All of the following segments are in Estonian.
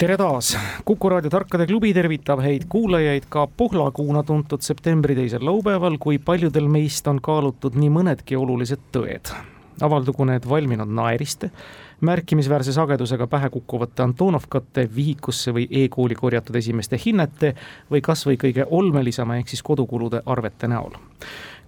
tere taas, Kuku raadio Tarkade klubi tervitab häid kuulajaid ka Pohlakuuna tuntud septembri teisel laupäeval, kui paljudel meist on kaalutud nii mõnedki olulised tõed. avaldugu need valminud naeriste, märkimisväärse sagedusega pähe kukkuvate Antonovkate, vihikusse või e-kooli korjatud esimeste hinnete või kas või kõige olmelisema ehk siis kodukulude arvete näol.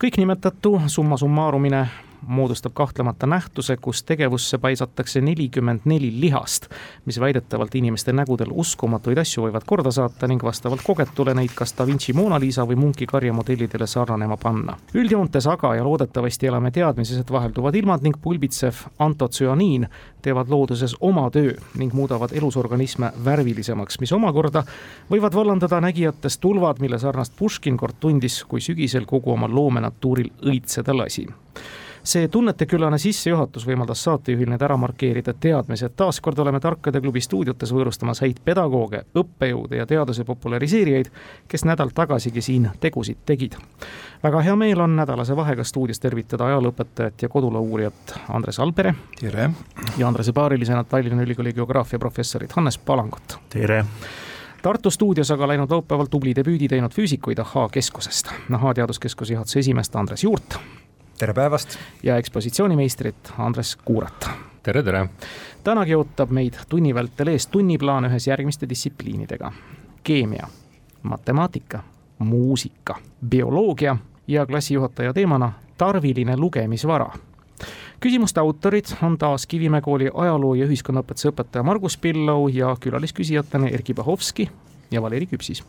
kõik nimetatu summa summarumine moodustab kahtlemata nähtuse, kus tegevusse paisatakse nelikümmend neli lihast, mis väidetavalt inimeste nägudel uskumatuid asju võivad korda saata ning vastavalt kogetule neid kas Da Vinci Mona Lisa või Munki karjamodellidele sarnanema panna. üldjoontes aga ja loodetavasti elame teadmises, et vahelduvad ilmad ning pulbitsev antotsüaniin teevad looduses oma töö ning muudavad elusorganisme värvilisemaks, mis omakorda võivad vallandada nägijatest tulvad, mille sarnast Puškin kord tundis, kui sügisel kogu oma loomenatuuril õitseda lasi see tunnetekülane sissejuhatus võimaldas saatejuhil need ära markeerida teadmise, et taaskord oleme Tarkade klubi stuudiotes võõrustamas häid pedagooge, õppejõude ja teaduse populariseerijaid, kes nädal tagasigi siin tegusid tegid. väga hea meel on nädalase vahega stuudios tervitada ajalooõpetajat ja koduloo uurijat Andres Albere. tere! ja Andrese paarilisena Tallinna Ülikooli geograafia professorit Hannes Palangut. tere! Tartu stuudios aga läinud laupäeval tubli debüüdi teinud füüsikuid Ahhaa keskusest. Ahhaa teaduskeskuse juhatuse esimeest Andres Juurt tere päevast! ja ekspositsioonimeistrit Andres Kuurat. tere, tere! tänagi ootab meid tunni vältel ees tunniplaan ühes järgmiste distsipliinidega. keemia, matemaatika, muusika, bioloogia ja klassijuhataja teemana tarviline lugemisvara küsimuste autorid on taas Kivimäe kooli ajaloo ja ühiskonnaõpetuse õpetaja Margus Pillau ja külalisküsijatena Erkki Bahovski ja Valeri Küpsis.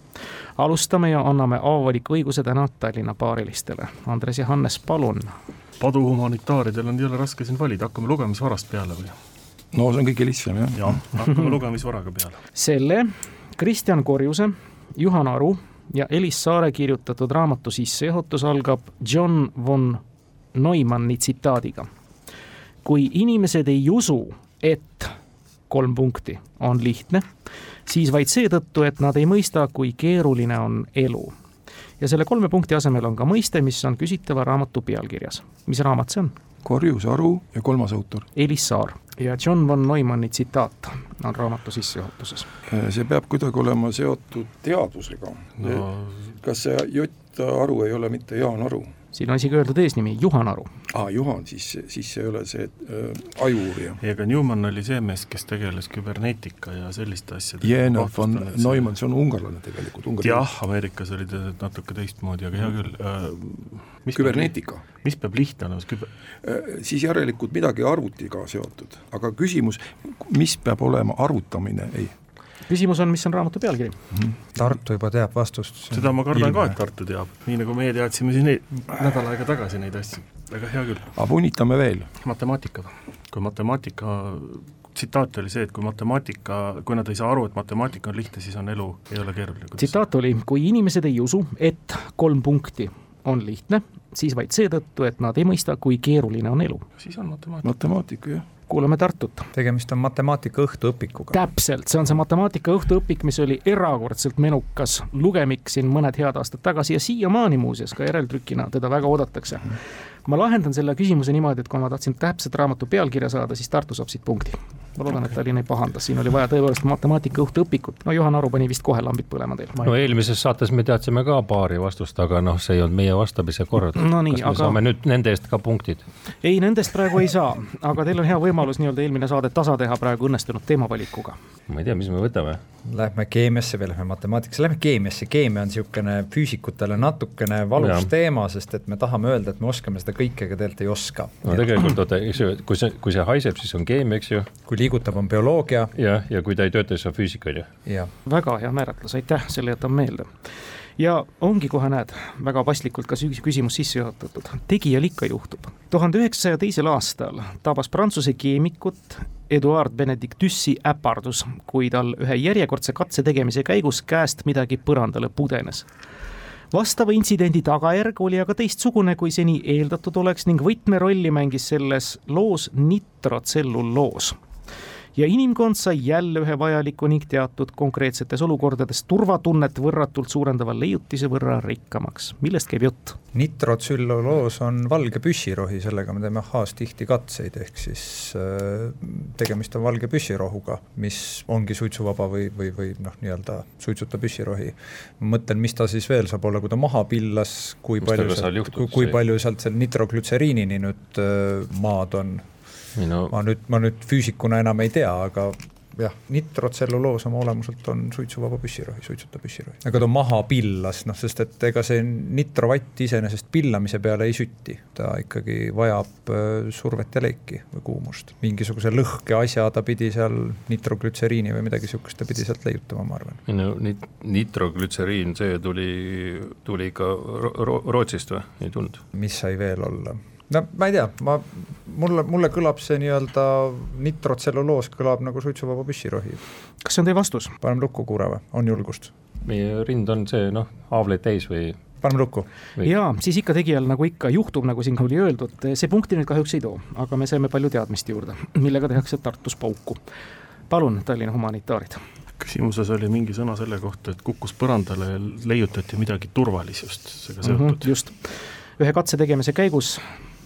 alustame ja anname avavaliku õiguse täna Tallinna paarilistele. Andres ja Hannes, palun. padu humanitaaridel on jõle raske siin valida, hakkame lugemisvarast peale või? no see on kõige lihtsam jah. jah, hakkame lugemisvaraga peale. selle Kristjan Korjuse, Juhan Aru ja Elis Saare kirjutatud raamatu sissejuhatus algab John von Neumanni tsitaadiga. kui inimesed ei usu, et kolm punkti on lihtne siis vaid seetõttu, et nad ei mõista, kui keeruline on elu. ja selle kolme punkti asemel on ka mõiste, mis on küsitava raamatu pealkirjas. mis raamat see on? Korjus Aru ja kolmas autor? Elis Saar ja John von Neumanni tsitaat on raamatu sissejuhatuses. see peab kuidagi olema seotud teadusega no.. kas see Jott Aru ei ole mitte Jaan Aru? Siin on isegi öeldud eesnimi, Juhan Aru. aa, Juhan, siis, siis see ei ole see äh, ajuuurija. ei, aga Newman oli see mees, kes tegeles küberneetika ja selliste asjadega. Jenov von Neumann, see on ungarlane tegelikult. jah, Ameerikas oli ta natuke teistmoodi, aga hea küll äh,. küberneetika. mis peab lihtne olema, küber äh,? siis järelikult midagi arvutiga seotud, aga küsimus, mis peab olema arvutamine, ei küsimus on, mis on raamatu pealkiri mm? -hmm. Tartu juba teab vastust. seda ma kardan ilme. ka, et Tartu teab, nii nagu meie teadsime siin nädal aega tagasi neid asju, väga hea küll. aga punnitame veel. matemaatika, kui matemaatika tsitaat oli see, et kui matemaatika, kui nad ei saa aru, et matemaatika on lihtne, siis on elu, ei ole keeruline. tsitaat oli, kui inimesed ei usu, et kolm punkti on lihtne, siis vaid seetõttu, et nad ei mõista, kui keeruline on elu. siis on matemaatika. matemaatika, jah kuulame Tartut. tegemist on matemaatika õhtuõpikuga. täpselt, see on see matemaatika õhtuõpik, mis oli erakordselt menukas lugemik siin mõned head aastad tagasi ja siiamaani muuseas ka järeltrükina teda väga oodatakse ma lahendan selle küsimuse niimoodi, et kui ma tahtsin täpset raamatu pealkirja saada, siis Tartu saab siit punkti. Ma loodan et Tallinn ei pahanda, siin oli vaja tõepoolest matemaatika õhtuõpikut. no Juhan Aru pani vist kohe lambid põlema teil. no eelmises saates me teadsime ka paari vastust, aga noh, see ei olnud meie vastamise kord no,. Nii, kas me aga... saame nüüd nende eest ka punktid? ei, nendest praegu ei saa, aga teil on hea võimalus nii-öelda eelmine saade tasa teha praegu õnnestunud teemavalikuga. ma ei tea, mis me võtame Lähme keemiasse või lähme matemaatikasse, lähme keemiasse, keemia on niisugune füüsikutele natukene valus ja. teema, sest et me tahame öelda, et me oskame seda kõike ka tegelikult ei oska. no tegelikult oota, eks ju, kui see, kui see haiseb, siis on keemia, eks ju. kui liigutab, on bioloogia. jah, ja kui ta ei tööta, siis on füüsika, on ju. väga hea määratlus, aitäh, selle jätan meelde ja ongi kohe näed, väga paslikult ka küsimus sisse juhatatud, tegijal ikka juhtub. tuhande üheksasaja teisel aastal tabas Prantsuse keemikut Eduard Benedictussi äpardus, kui tal ühe järjekordse katse tegemise käigus käest midagi põrandale pudenes vastava intsidendi tagajärg oli aga teistsugune, kui seni eeldatud oleks ning võtmerolli mängis selles loos nitrotselluloos ja inimkond sai jälle ühe vajaliku ning teatud konkreetsetes olukordades turvatunnet võrratult suurendava leiutise võrra rikkamaks. millest käib jutt? nitrotsülluloos on valge püssirohi, sellega me teeme ahhaas tihti katseid, ehk siis äh, tegemist on valge püssirohuga, mis ongi suitsuvaba või, või, või noh, nii-öelda suitsuta püssirohi. ma mõtlen, mis ta siis veel saab olla, kui ta maha pillas, kui mis palju sealt, kui, kui palju sealt seal nitroglütseriinini nüüd äh, maad on Minu... ma nüüd, ma nüüd füüsikuna enam ei tea, aga jah, nitrotselluloos oma olemuselt on suitsuvaba püssirohi, suitsuta püssirohi. aga ta maha pillas, noh, sest et ega see nitrovatt iseenesest pillamise peale ei süti, ta ikkagi vajab äh, survet ja leiki või kuumust. mingisuguse lõhke asja ta pidi seal nitroglütseriini või midagi sihukest ta pidi sealt leiutama, ma arvan. no nit-, nitroglütseriin, see tuli, tuli ikka ro Rootsist või, ei tulnud? mis sai veel olla? No ma ei tea, ma, mulle, mulle kõlab see nii-öelda nitrotselluloos kõlab nagu suitsuvaba püssirohi. kas see on teie vastus? paneme lukku, Kuure või, on julgust? meie rind on see noh, haavleid täis või? paneme lukku. jaa, siis ikka tegijal nagu ikka juhtub, nagu siin oli öeldud, see punkti nüüd kahjuks ei too, aga me saime palju teadmist juurde, millega tehakse Tartus pauku. palun, Tallinna humanitaarid küsimuses oli mingi sõna selle kohta, et kukkus põrandale ja leiutati midagi turvalisust sellega seotud mm. -hmm, just, ühe katse tegemise käigus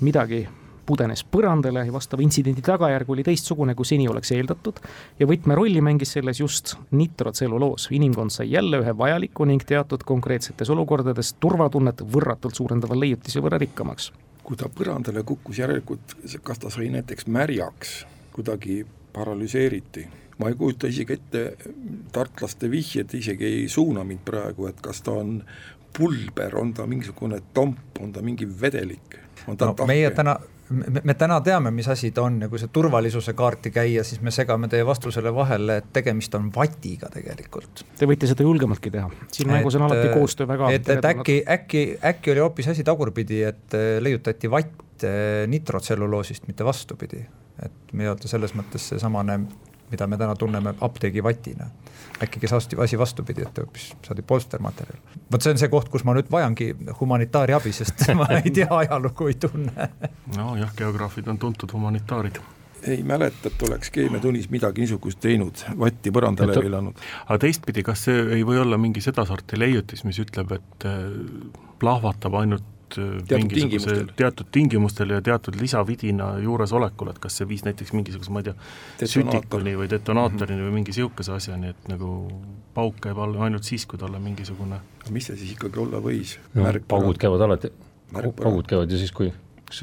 midagi pudenes põrandale ja vastava intsidendi tagajärg oli teistsugune, kui seni oleks eeldatud ja võtmerolli mängis selles just nitrotselluloos. inimkond sai jälle ühe vajaliku ning teatud konkreetsetes olukordades turvatunnet võrratult suurendava leiutise võrra rikkamaks. kui ta põrandale kukkus, järelikult kas ta sai näiteks märjaks, kuidagi paralüseeriti ma ei kujuta isegi ette, tartlaste vihjed isegi ei suuna mind praegu, et kas ta on pulber, on ta mingisugune tomp, on ta mingi vedelik no, meie täna, me, täna teame, mis asi ta on ja kui see turvalisuse kaarti käia, siis me segame teie vastusele vahele, et tegemist on vatiga tegelikult. Te võite seda julgemaltki teha, siin mängus on alati koostöö väga et, et äkki, äkki, äkki oli hoopis asi tagurpidi, et äh, leiutati vatt äh, nitrotselluloosist, mitte vastupidi. et nii-öelda selles mõttes seesamane mida me täna tunneme apteegivatina. äkki käis asi vastupidi, et hoopis saadi polstermaterjal. vot see on see koht, kus ma nüüd vajangi humanitaariabi, sest ma ei tea ajalugu, ei tunne. nojah, geograafid on tuntud humanitaarid ei mäleta, et oleks keemiatunnis midagi niisugust teinud, vatti põrandale viilanud. aga teistpidi, kas see ei või olla mingi sedasorti leiutis, mis ütleb, et äh, plahvatab ainult teatud tingimustel. teatud tingimustel ja teatud lisavidina juuresolekul, et kas see viis näiteks mingisuguse, ma ei tea, sütikuni või detonaatorini mm -hmm. või mingi niisuguse asjani, et nagu pauk käib all ainult siis, kui tal on mingisugune mis see siis ikkagi olla võis no,? paugud käivad alati, paugud käivad ju siis, kui kas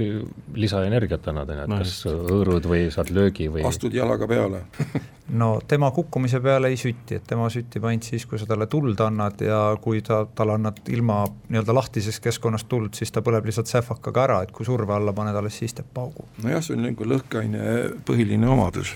lisaenergiat annad, no, kas hõõrud või saad löögi või astud jalaga peale no tema kukkumise peale ei süti, et tema süttib ainult siis, kui sa talle tuld annad ja kui ta, talle annad ilma nii-öelda lahtisest keskkonnast tuld, siis ta põleb lihtsalt sähvakaga ära, et kui surve alla paned, alles siis teeb paugu. nojah, see on nagu lõhkeaine põhiline omadus.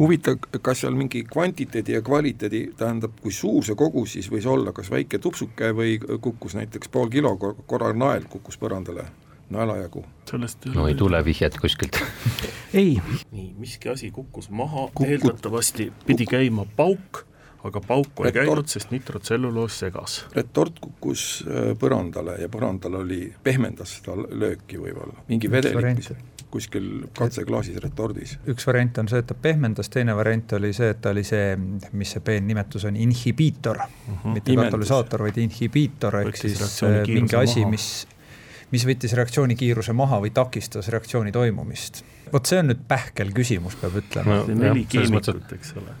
huvitav, kas seal mingi kvantiteedi ja kvaliteedi, tähendab, kui suur see kogus siis võis olla, kas väike tupsuke või kukkus näiteks pool kilo korraga nael kukkus põrandale? Naelajagu. sellest no ei tule vihjet kuskilt ei. nii, miski asi kukkus maha eeldatavasti pidi käima pauk, aga pauku ei käinud, sest nitrotselluloos segas. retort kukkus äh, põrandale ja põrandal oli, pehmendas seda lööki võib-olla, mingi vedelik kuskil katseklaasis retordis. üks variant on see, et ta pehmendas, teine variant oli see, et ta oli see, mis see peennimetus on, inhibiitor uh, mhm. -huh. mitte katalüsaator, vaid inhibiitor ehk siis äh, mingi asi, mis mis võttis reaktsioonikiiruse maha või takistas reaktsiooni toimumist. Vot see on nüüd pähkel küsimus, peab ütlema no,. neli keemikut, eks ole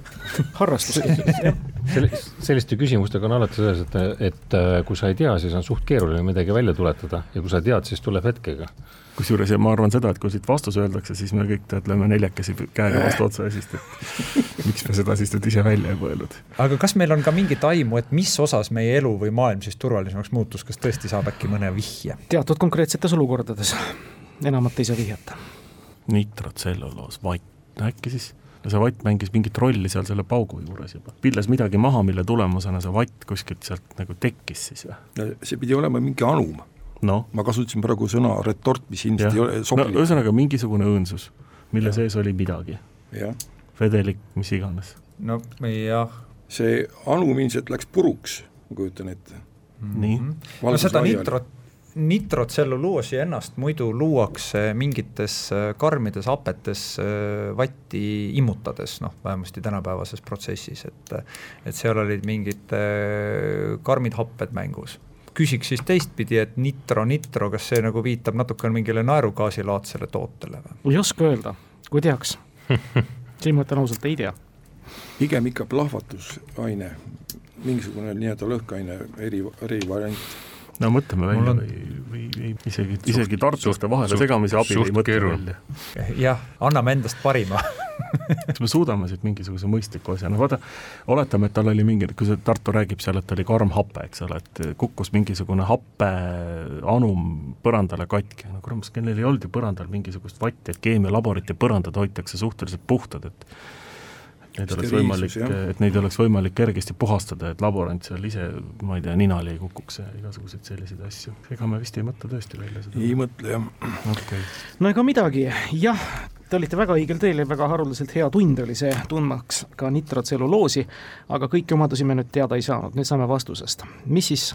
harrastus selliste küsimustega on alati selles, et, et äh, kui sa ei tea, siis on suht keeruline midagi välja tuletada ja kui sa tead, siis tuleb hetkega kusjuures ja ma arvan seda, et kui siit vastus öeldakse, siis me kõik tead, lööme neljakesi käega vastu otsa ja siis, et miks me seda siis nüüd ise välja ei mõelnud. aga kas meil on ka mingit aimu, et mis osas meie elu või maailm siis turvalisemaks muutus, kas tõesti saab äkki mõne vihje? teatud konkreetsetes olukordades enamat ei saa vihjata. Nitrotselluloos, vatt, äkki siis ja see vatt mängis mingit rolli seal selle paugu juures juba, pilles midagi maha, mille tulemusena see vatt kuskilt sealt nagu tekkis siis või? see pidi olema mingi anum no.. ma kasutasin praegu sõna retort, mis ilmselt ei ole sobilik no,. ühesõnaga mingisugune õõnsus, mille ja. sees oli midagi. vedelik, mis iganes. no jah. see anum ilmselt läks puruks, ma kujutan ette mm. -hmm. nii. no seda nitrot nitrotselluloosi ennast muidu luuakse mingites äh, karmides hapetes äh, vatti immutades, noh, vähemasti tänapäevases protsessis, et et seal olid mingid äh, karmid happed mängus. küsiks siis teistpidi, et nitro, nitro, kas see nagu viitab natukene mingile naerugaasilaadsele tootele või? ei oska öelda, kui teaks siin ma ütlen ausalt, ei tea. pigem ikka plahvatusaine, mingisugune nii-öelda lõhkaine eri, erivariant no mõtleme välja on... või, või, või isegi, isegi tartlaste vahele segamise abil ei mõtle välja. jah, anname endast parima. Kas me suudame siit mingisuguse mõistliku asja, no vaata, oletame, et tal oli mingi, kui see Tartu räägib seal, et oli karm hape, eks ole, et kukkus mingisugune happeanum põrandale katki, no kurat, kellel ei olnud ju põrandal mingisugust vatti, et keemialaborit ja põrandad hoitakse suhteliselt puhtad, et Neid oleks võimalik, et neid oleks võimalik kergesti puhastada, et laborant seal ise, ma ei tea, ninali ei kukuks ja igasuguseid selliseid asju. ega me vist ei mõtle tõesti välja seda? ei mõtle, jah. Okay.. no ega midagi, jah, te olite väga õigel teel ja väga haruldaselt hea tund oli see, tundmaks ka nitrotselluloosi, aga kõiki omadusi me nüüd teada ei saanud, nüüd saame vastusest. mis siis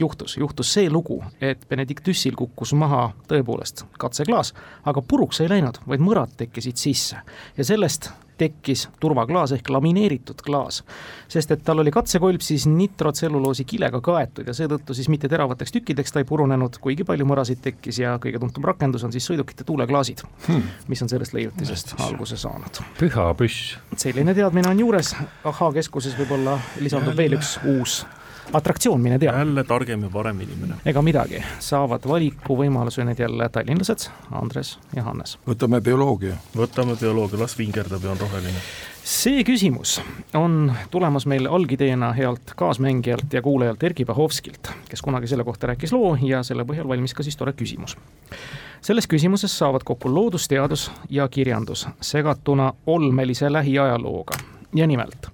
juhtus, juhtus see lugu, et Benedict Düssil kukkus maha tõepoolest katseklaas, aga puruks ei läinud, vaid mõrad tekkisid sisse. Ja sellest tekkis turvaklaas ehk lamineeritud klaas. sest et tal oli katsekolb siis nitrotselluloosi kilega kaetud ja seetõttu siis mitte teravateks tükkideks ta ei purunenud, kuigi palju mõrasid tekkis ja kõige tuntum rakendus on siis sõidukite tuuleklaasid hmm., mis on sellest leiutisest alguse saanud. püha püss. selline teadmine on juures, ahhaa keskuses võib-olla lisandub veel üks uus atraktsioon, mine tea. jälle targem ja parem inimene. ega midagi, saavad valikuvõimaluse nüüd jälle tallinlased, Andres ja Hannes. võtame bioloogia. võtame bioloogia, las vingerdab ja on roheline. see küsimus on tulemas meil algideena healt kaasmängijalt ja kuulajalt Erkki Bahovskilt, kes kunagi selle kohta rääkis loo ja selle põhjal valmis ka siis tore küsimus selles küsimuses saavad kokku loodusteadus ja kirjandus segatuna olmelise lähiajalooga ja nimelt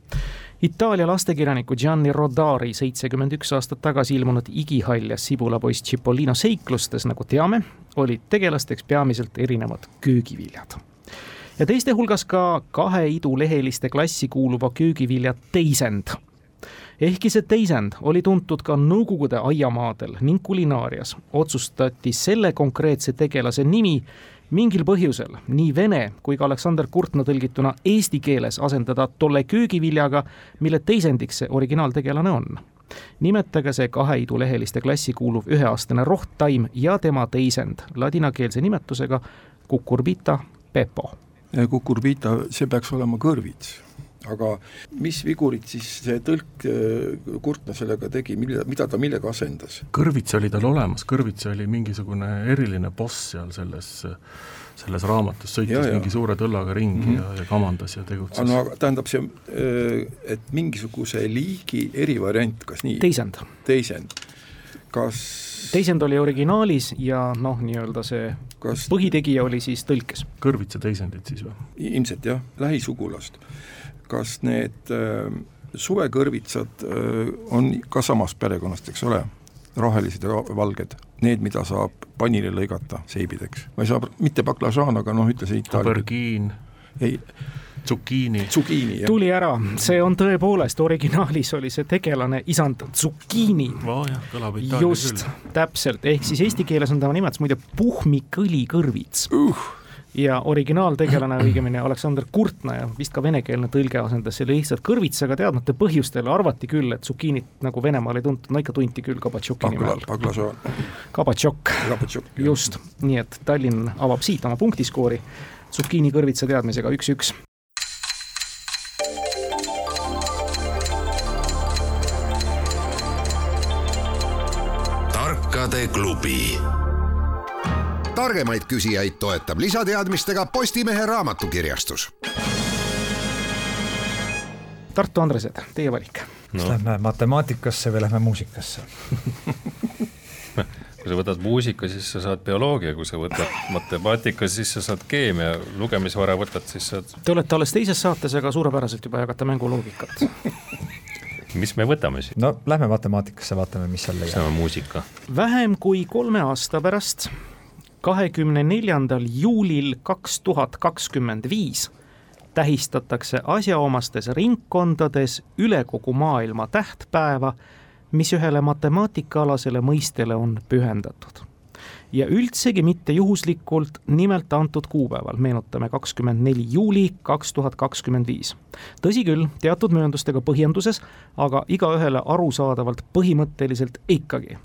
Itaalia lastekirjaniku Gianni Rodari seitsekümmend üks aastat tagasi ilmunud igihaljas sibulapoiss Cipollino seiklustes, nagu teame, olid tegelasteks peamiselt erinevad köögiviljad. ja teiste hulgas ka kahe iduleheliste klassi kuuluva köögivilja teisend. ehkki see teisend oli tuntud ka Nõukogude aiamaadel ning kulinaarias, otsustati selle konkreetse tegelase nimi mingil põhjusel nii vene kui ka Aleksander Kurtna tõlgituna eesti keeles asendada tolle köögiviljaga, mille teisendiks see originaaltegelane on. nimetage see kahe iduleheliste klassi kuuluv üheaastane rohttaim ja tema teisend ladinakeelse nimetusega Cucurbita pepo. Cucurbita, see peaks olema kõrvits aga mis vigurit siis see tõlk äh, Kurtna sellega tegi, mille, mida ta millega asendas? kõrvits oli tal olemas, kõrvits oli mingisugune eriline boss seal selles selles raamatus, sõitis ja, mingi suure tõllaga ringi mm -hmm. ja, ja kamandas ja tegutses. no aga tähendab see, äh, et mingisuguse liigi erivariant, kas nii? teisend. teisend, kas teisend oli originaalis ja noh, nii-öelda see kas... põhitegija oli siis tõlkes. kõrvitsa teisendid siis või? ilmselt jah, lähisugulast kas need äh, suvekõrvitsad äh, on ka samast perekonnast, eks ole, rohelised ja valged, need, mida saab panile lõigata seibideks, ma ei saa, mitte baklažaan, aga noh, ütle see itaalia. aubergiin. ei Zucchini. Zucchini, jah. tuli ära, see on tõepoolest, originaalis oli see tegelane isand Zucchini oh,. just, täpselt, ehk siis eesti keeles on tema nimetus muide puhmikõlikõrvits uh ja originaaltegelane, õigemini Aleksander Kurtna ja vist ka venekeelne tõlge asendas selle lihtsalt kõrvitsaga teadmata põhjustel, arvati küll, et Zucchini't nagu Venemaal ei tuntud, no ikka tunti küll Kabatšoki nime all. Kabatšok, just, nii et Tallinn avab siit oma punktiskoori. Zucchini kõrvitsa teadmisega üks-üks. tarkade klubi targemaid küsijaid toetab lisateadmistega Postimehe raamatukirjastus. Tartu Andresed, teie valik no.. kas lähme matemaatikasse või lähme muusikasse kui sa võtad muusika, siis sa saad bioloogia, kui sa võtad matemaatika, siis sa saad keemia, lugemisvara võtad, siis saad. Te olete alles teises saates, aga suurepäraselt juba jagate mänguloogikat mis me võtame siis? no lähme matemaatikasse, vaatame, mis seal leiab. on muusika. vähem kui kolme aasta pärast, kahekümne neljandal juulil kaks tuhat kakskümmend viis tähistatakse asjaomastes ringkondades üle kogu maailma tähtpäeva, mis ühele matemaatikaalasele mõistele on pühendatud ja üldsegi mitte juhuslikult nimelt antud kuupäeval, meenutame kakskümmend neli juuli kaks tuhat kakskümmend viis. tõsi küll, teatud mööndustega põhjenduses, aga igaühele arusaadavalt põhimõtteliselt ikkagi.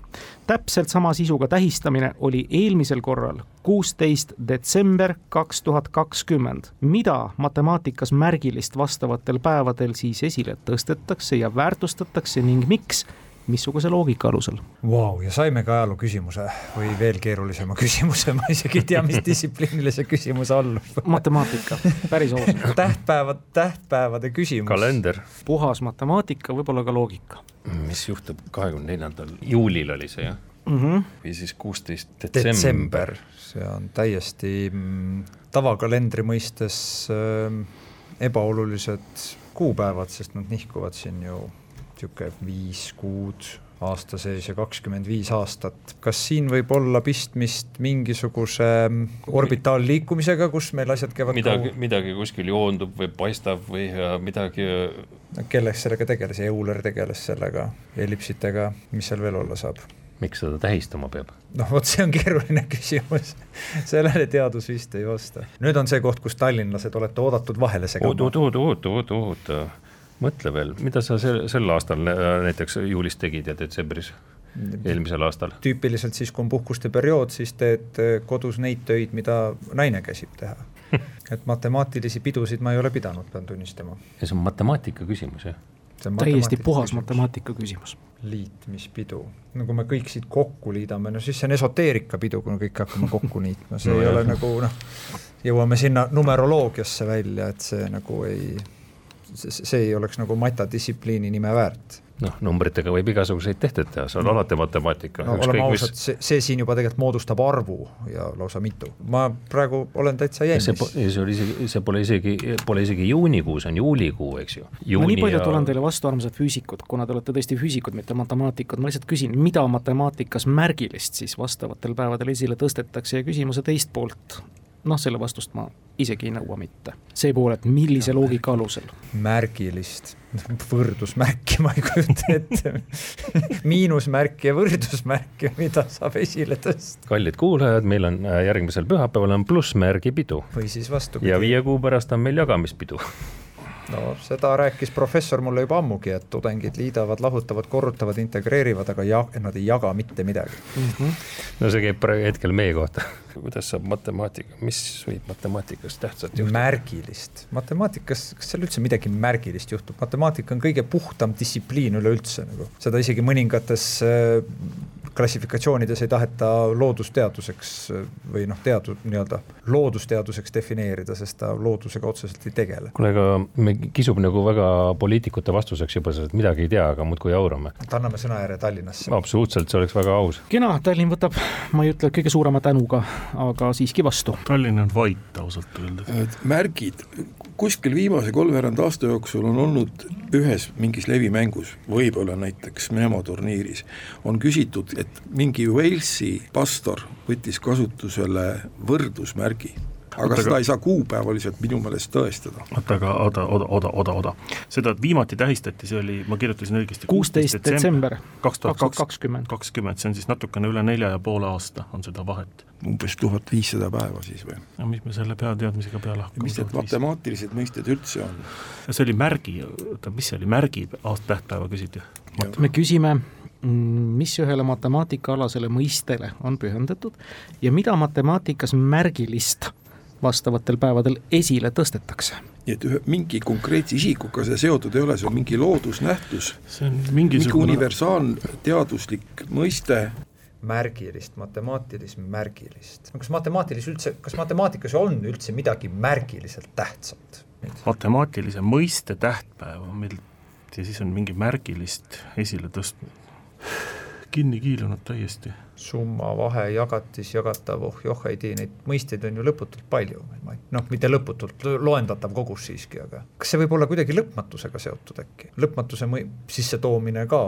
täpselt sama sisuga tähistamine oli eelmisel korral kuusteist detsember kaks tuhat kakskümmend. mida matemaatikas märgilist vastavatel päevadel siis esile tõstetakse ja väärtustatakse ning miks missuguse loogika alusel? Vau, ja saime ka ajaloo küsimuse või veel keerulisema küsimuse, ma isegi ei tea, mis distsipliinile see küsimus allub. matemaatika, päris ausalt. tähtpäevad, tähtpäevade küsimus. kalender. puhas matemaatika, võib-olla ka loogika. mis juhtub kahekümne neljandal juulil oli see jah mm? -hmm. või siis kuusteist detsember, detsember.. see on täiesti mm, tavakalendri mõistes äh, ebaolulised kuupäevad, sest nad nihkuvad siin ju niisugune viis kuud aasta sees ja kakskümmend viis aastat. kas siin võib olla pistmist mingisuguse orbitaalliikumisega, kus meil asjad käivad midagi, midagi kuskil joondub või paistab või midagi kelleks sellega tegeles, Euler tegeles sellega, ellipsitega, mis seal veel olla saab? miks seda tähistama peab? noh, vot see on keeruline küsimus sellele teadus vist ei vasta. nüüd on see koht, kus tallinlased olete oodatud vahele segama. oot, oot, mõtle veel, mida sa sel, sel aastal näiteks juulis tegid ja detsembris? eelmisel aastal? tüüpiliselt siis, kui on puhkuste periood, siis teed eh, kodus neid töid, mida naine käsib teha et matemaatilisi pidusid ma ei ole pidanud, pean tunnistama. ja see on matemaatika küsimus, jah? täiesti puhas küsimus. matemaatika küsimus. liitmispidu, no kui me kõik siit kokku liidame, no siis see on esoteerikapidu, kui me kõik hakkame kokku niitma, see no, ei jah. ole nagu noh, jõuame sinna numeroloogiasse välja, et see nagu ei see ei oleks nagu matadistsipliini nime väärt noh, numbritega võib igasuguseid tehteid teha, see on no. alati matemaatika. no oleme ausad mis..., see, see siin juba tegelikult moodustab arvu ja lausa mitu. ma praegu olen täitsa jännis. see, see oli isegi, see pole isegi, pole isegi juunikuu, see on juulikuu, eks ju. ma nii palju ja... tulen teile vastu, armsad füüsikud, kuna te olete tõesti füüsikud, mitte matemaatikud, ma lihtsalt küsin, mida matemaatikas märgilist siis vastavatel päevadel esile tõstetakse ja küsimuse teist poolt noh, selle vastust ma isegi ei nõua mitte. see pool, et millise loogika alusel. märgilist, võrdusmärki ma ei kujuta ette miinusmärki ja võrdusmärki, mida saab esile tõsta. kallid kuulajad, meil on äh, järgmisel pühapäeval on plussmärgi pidu. või siis vastupidi. ja viie kuu pärast on meil jagamispidu no seda rääkis professor mulle juba ammugi, et tudengid liidavad, lahutavad, korrutavad, integreerivad, aga ja, nad ei jaga mitte midagi mm. -hmm. no see käib praegu hetkel meie kohta. kuidas saab matemaatika, mis võib matemaatikas tähtsat juhtuda? märgilist, matemaatikas, kas seal üldse midagi märgilist juhtub, matemaatika on kõige puhtam distsipliin üleüldse nagu, seda isegi mõningates äh, klassifikatsioonides ei taheta loodusteaduseks või noh, teadu-, nii-öelda loodusteaduseks defineerida, sest ta loodusega otseselt ei tegele. kuule, aga me kisub nagu väga poliitikute vastuseks juba, sest midagi ei tea, aga muudkui jaurame. et anname sõnajärje Tallinnasse. absoluutselt, see oleks väga aus. kena, Tallinn võtab, ma ei ütle kõige suurema tänuga, aga siiski vastu. Tallinn on vait ausalt öeldes. märgid, kuskil viimase kolmveerand aasta jooksul on olnud ühes mingis levimängus, võib-olla näiteks Memo turniiris, on küsitud, et mingi Walesi pastor võttis kasutusele võrdusmärgi aga oota, seda ei saa kuupäevaliselt minu meelest tõestada. oota, aga oota, oota, oota, oota, oota, seda viimati tähistati, see oli, ma kirjutasin õigesti. kuusteist detsember kaks tuhat kakskümmend. kakskümmend, see on siis natukene üle nelja ja poole aasta on seda vahet. umbes tuhat viissada päeva siis või? no mis me selle peateadmisega peale hakkame? mis need matemaatilised mõisted üldse on? see oli märgi, oota, mis see oli, märgi aasta tähtpäeva küsiti? me küsime mm, mis ühele matemaatikaalasele mõistele on pühendatud ja mida matemaatikas märgilist vastavatel päevadel esile tõstetakse. nii et ühe, mingi konkreetse isikuga see seotud ei ole, see on mingi loodusnähtus, see on mingisugune mingi universaalteaduslik mõiste, märgilist, matemaatilist märgilist. no kas matemaatilise üldse, kas matemaatikas on üldse midagi märgiliselt tähtsat? matemaatilise mõiste tähtpäev on meil ja siis on mingi märgilist esiletõstmine kinni kiilunud täiesti. Summa, vahe, jagatis, jagatav, oh joh, ei tea, neid mõisteid on ju lõputult palju, noh, mitte lõputult, loendatav kogus siiski, aga kas see võib olla kuidagi lõpmatusega seotud äkki? lõpmatuse mõi-, sissetoomine ka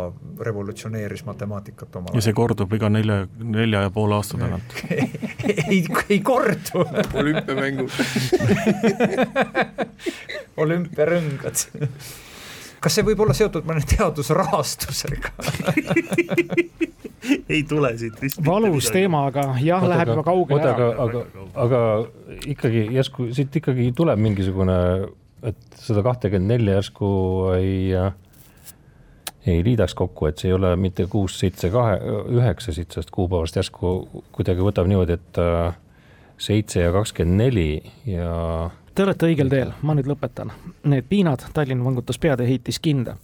revolutsioneeris matemaatikat omal ajal. ja see kordub iga nelja, nelja ja poole aasta tagant. Ei, ei kordu! Olümpiamängud olümpiarõngad kas see võib olla seotud mõne teadusrahastusega? Ei tule siit vist valus teema, aga jah, läheb juba kaugele. ära. aga, aga, aga ikkagi järsku siit ikkagi tuleb mingisugune, et seda kahtekümmet nelja järsku ei ei liidaks kokku, et see ei ole mitte kuus, seitse, kahe, üheksa siit sellest kuupäevast järsku kuidagi võtab niimoodi, et äh, seitse ja kakskümmend neli ja Te olete õigel teel, ma nüüd lõpetan. Need piinad, Tallinn vangutas pead ja heitis kinda.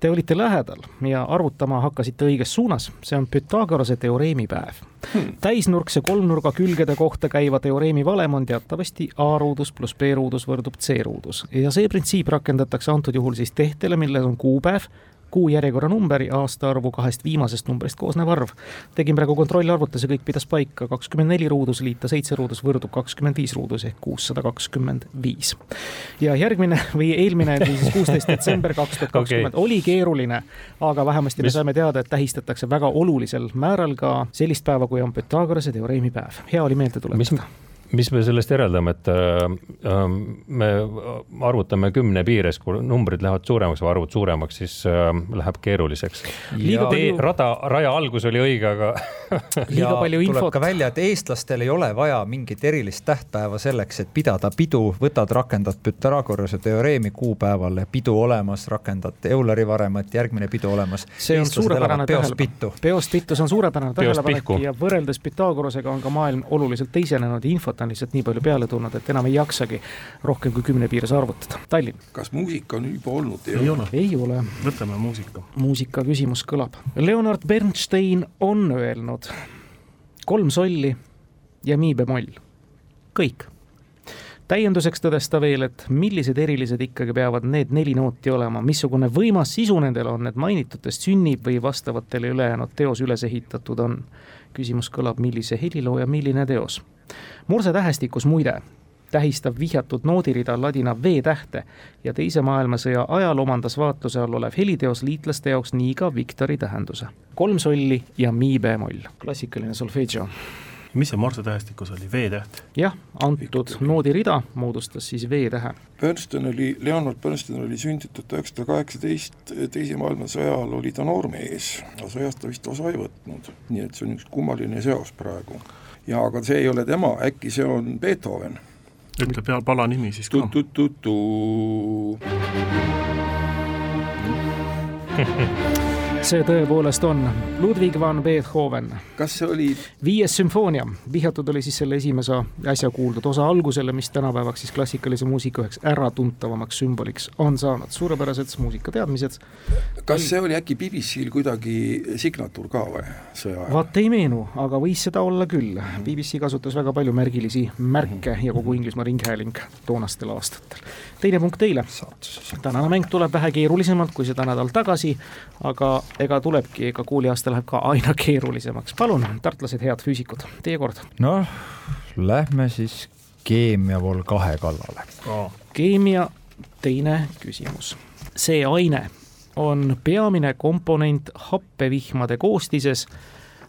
Te olite lähedal ja arvutama hakkasite õiges suunas, see on Pythagorase teoreemi päev. Hmm.. täisnurkse kolmnurga külgede kohta käiva teoreemi valem on teatavasti A-ruudus pluss B-ruudus võrdub C-ruudus. Ja see printsiip rakendatakse antud juhul siis tehtele, milles on kuupäev kuu järjekorranumberi aastaarvu kahest viimasest numbrist koosnev arv. tegin praegu kontrollarvutuse, kõik pidas paika, kakskümmend neli ruudus liita seitse ruudus võrdub kakskümmend viis ruudus ehk kuussada kakskümmend viis. ja järgmine või eelmine, siis kuusteist detsember kaks tuhat kakskümmend oli keeruline, aga vähemasti me saime teada, et tähistatakse väga olulisel määral ka sellist päeva, kui on Pythagorase teoreemi päev. hea oli meelde tuletada mis me sellest järeldame, et äh, ähm, me arvutame kümne piires, kui numbrid lähevad suuremaks või arvud suuremaks, siis äh, läheb keeruliseks. tee, rada, raja algus oli õige, aga liiga palju infot. tuleb ka välja, et eestlastel ei ole vaja mingit erilist tähtpäeva selleks, et pidada pidu, võtad, rakendad Pythagorase teoreemi kuupäeval, pidu olemas, rakendad Eulari varemat, järgmine pidu olemas. see on suurepärane tähelepanek. peost pittu, see on suurepärane tähelepanek ja võrreldes Pythagorasega on ka maailm oluliselt teisenenud, infot infot on lihtsalt nii palju peale tulnud, et enam ei jaksagi rohkem kui kümne piires arvutada. Tallinn. kas muusika on juba olnud? ei ole. ei ole. võtame muusika. muusika küsimus kõlab. Leonard Bernstein on öelnud kolm solli ja mi bemoll, kõik täienduseks tõdes ta veel, et millised erilised ikkagi peavad need neli nooti olema, missugune võimas sisu nendel on, et mainitutest sünnib või vastavatele ülejäänud teos üles ehitatud on. Küsimus kõlab, millise helilooja, milline teos Morse tähestikus muide tähistab vihjatud noodirida ladina V-tähte ja Teise maailmasõja ajal omandas vaatluse all olev heliteos liitlaste jaoks nii ka Victori tähenduse. kolm solli ja mi bemoll, klassikaline solfeggio. Mis see Morse tähestikus oli, V-täht? jah, antud noodirida moodustas siis V-tähe. Bernstein oli, Leonard Bernstein oli sündinud tuhat üheksasada kaheksateist, Teise maailmasõja ajal oli ta noormees, aga sõjast ta vist osa ei võtnud, nii et see on üks kummaline seos praegu ja aga see ei ole tema, äkki see on Beethoven. ütle peal pala nimi siis ka. see tõepoolest on Ludwig van Beethoven. kas see oli? viies sümfoonia, vihjatud oli siis selle esimese äsja kuuldud osa algusele, mis tänapäevaks siis klassikalise muusika üheks äratuntavamaks sümboliks on saanud, suurepärased muusikateadmised. kas see oli äkki BBC-l kuidagi signatuur ka või, sõja ajal? vaat ei meenu, aga võis seda olla küll. BBC kasutas väga palju märgilisi märke ja kogu Inglismaa Ringhääling toonastel aastatel. Teine punkt teile. tänane mäng tuleb vähe keerulisemalt kui seda nädal tagasi, aga ega tulebki, ega kooliaasta läheb ka aina keerulisemaks. palun, tartlased, head füüsikud, teie kord. noh, lähme siis keemia vol kahe kallale oh.. keemia teine küsimus. see aine on peamine komponent happevihmade koostises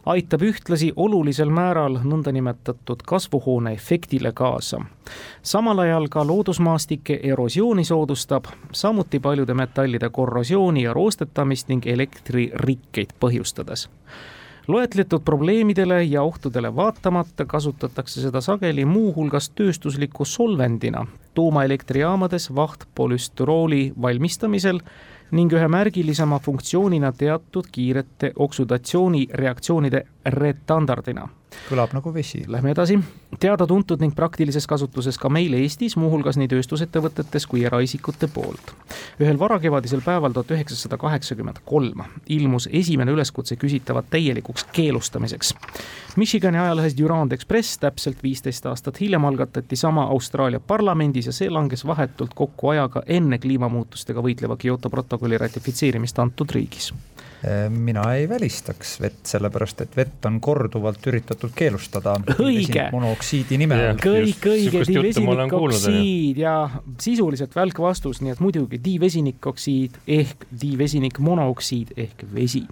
aitab ühtlasi olulisel määral nõndanimetatud kasvuhooneefektile kaasa. samal ajal ka loodusmaastike erosiooni soodustab, samuti paljude metallide korrosiooni ja roostetamist ning elektririkkeid põhjustades loetletud probleemidele ja ohtudele vaatamata kasutatakse seda sageli muuhulgas tööstusliku solvendina tuumaelektrijaamades vahtpolüstürooli valmistamisel ning ühe märgilisema funktsioonina teatud kiirete oksüdatsioonireaktsioonide retandardina kõlab nagu vesi. Lähme edasi. teada-tuntud ning praktilises kasutuses ka meil Eestis, muuhulgas nii tööstusettevõtetes kui eraisikute poolt. ühel varakevadisel päeval tuhat üheksasada kaheksakümmend kolm ilmus esimene üleskutse küsitavat täielikuks keelustamiseks. Michigani ajalehes Durand Express täpselt viisteist aastat hiljem algatati sama Austraalia parlamendis ja see langes vahetult kokku ajaga enne kliimamuutustega võitleva Kyoto protokolli ratifitseerimist antud riigis mina ei välistaks vett, sellepärast et vett on korduvalt üritatud keelustada. õige. monoksiidi nime all. kõik õige, divesinikkoksiid ja sisuliselt välk vastus, nii et muidugi divesinikkoksiid ehk divesinikmonoksiid ehk vesi.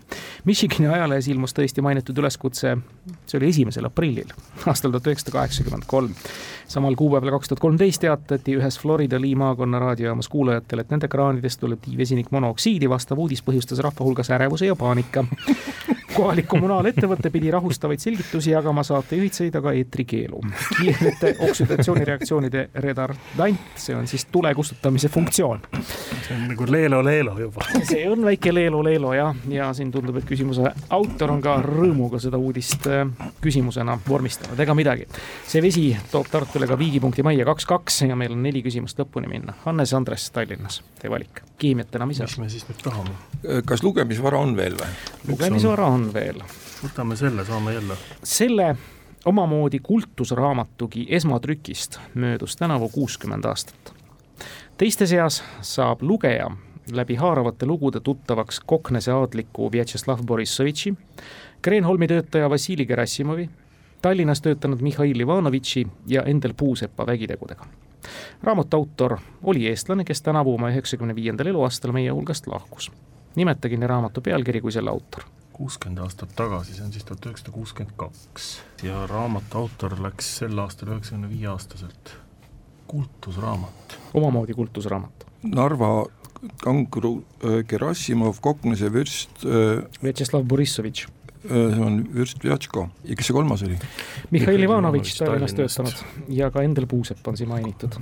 Michigani ajalehes ilmus tõesti mainitud üleskutse, see oli esimesel aprillil aastal tuhat üheksasada kaheksakümmend kolm. samal kuupäeval kaks tuhat kolmteist teatati ühes Florida Lee maakonna raadiojaamas kuulajatele, et nende kraanidest tuleb divesinikmonoksiidi, vastav uudis põhjustas rahva hulgas ärevust ärevuse ja paanika. kohalik kommunaalettevõte pidi rahustavaid selgitusi jagama, saatejuhid sõid aga eetrikeelu. kiirete oksüdatsioonireaktsioonide redardant, see on siis tule kustutamise funktsioon. see on nagu leelo-leelo juba. see on väike leelo-leelo jah, ja siin tundub, et küsimuse autor on ka rõõmuga seda uudist äh, küsimusena vormistanud, ega midagi. see vesi toob Tartule ka viigipunkti majja kaks-kaks ja meil on neli küsimust lõpuni minna. Hannes Andres Tallinnas, teie valik. keemiat enam ei saa. mis me siis nüüd tahame? kas lugemisvara on veel või? lugemisvara on veel. võtame selle, saame jälle. selle omamoodi kultusraamatugi esmatrükist möödus tänavu kuuskümmend aastat. teiste seas saab lugeja läbi haaravate lugude tuttavaks Koknese aadliku Vjatšeslav Borissovitši, Kreenholmi töötaja Vassili Gerassimovi, Tallinnas töötanud Mihhail Ivanovitši ja Endel Puusepa vägitegudega. raamatu autor oli eestlane, kes tänavu oma üheksakümne viiendal eluaastal meie hulgast lahkus nimetage nii raamatu pealkiri kui selle autor. Kuuskümmend aastat tagasi, see on siis tuhat üheksasada kuuskümmend kaks ja raamatu autor läks sel aastal üheksakümne viie aastaselt. kultusraamat. omamoodi kultusraamat. Narva kanguru äh, Gerassimov, Koknese vürst äh, Vjatšeslav Borissovitš äh, see on Vürst Vjatško ja kes see kolmas oli? Mihhail Ivanovitš Tallinnas töötanud ja ka Endel Puusepp on siin mainitud.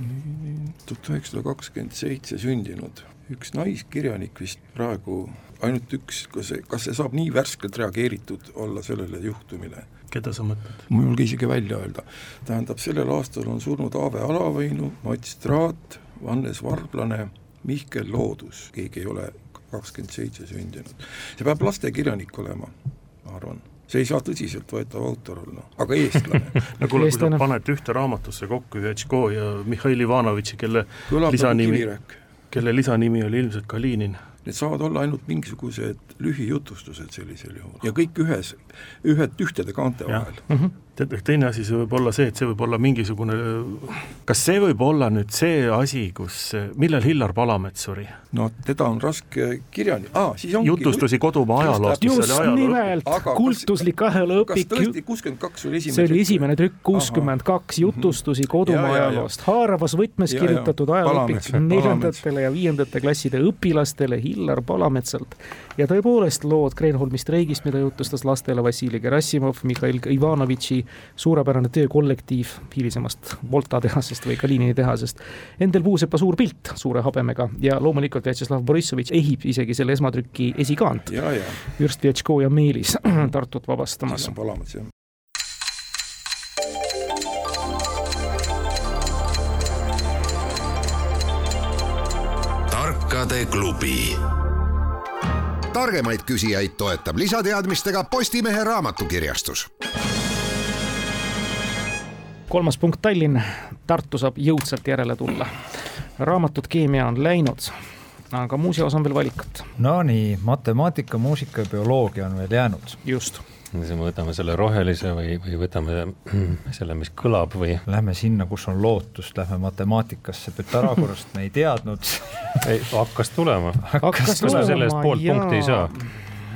tuhat üheksasada kakskümmend seitse sündinud üks naiskirjanik vist praegu, ainult üks, kas see, kas see saab nii värskelt reageeritud olla sellele juhtumile? keda sa mõtled? ma ei julge isegi välja öelda. tähendab, sellel aastal on surnud Aave Alavõinu, Mats Traat, Hannes Varblane, Mihkel Loodus, keegi ei ole kakskümmend seitse sündinud. see peab lastekirjanik olema, ma arvan see ei saa tõsiseltvõetav autor olla, aga eestlane no kuule, kui sa paned ühte raamatusse kokku Vjatško ja Mihhail Ivanovitši, kelle Kõlab nagu lisanimi kelle lisanimi oli ilmselt Kalinin. Need saavad olla ainult mingisugused lühijutustused sellisel juhul. Ja kõik ühes, ühed, ühtede kaante vahel. Mm. -hmm tead, teine asi, see võib olla see, et see võib olla mingisugune, kas see võib olla nüüd see asi, kus, millal Hillar Palamets suri? no teda on raske kirjani ah,, siis ongi jutustusi kodumaa ajaloost. just nimelt, kultuslik ajalooõpik. kas tõesti kuuskümmend kaks oli esimene see oli esimene trükk, kuuskümmend kaks jutustusi kodumaa ajaloost, haaravas võtmes ja, kirjutatud ajalooõpik neljandatele ja viiendate klasside õpilastele Hillar Palametsalt. ja tõepoolest lood Kreenholmi streigist, mida jutustas lastele Vassili Gerassimov, Mihhail Ivanovitši suurepärane töökollektiiv hilisemast Volta tehasest või Kalinini tehasest. Endel Puusepa suur pilt suure habemega ja loomulikult Vjatšeslav Borissovitš ehib isegi selle esmatrüki esikaant. Jürst Vjatško ja Meelis Tartut vabastamas. issand palamats, jah. tarkade klubi targemaid küsijaid toetab lisateadmistega Postimehe raamatukirjastus kolmas punkt Tallinn, Tartu saab jõudsalt järele tulla. raamatud keemia on läinud, aga muuseas on veel valikut. Nonii, matemaatika, muusika ja bioloogia on veel jäänud. just siis me võtame selle rohelise või, või võtame selle, mis kõlab või? Lähme sinna, kus on lootust, lähme matemaatikasse, Pythagorast me ei teadnud ei, hakkas tulema. kas me selle eest poolt punkti ei saa?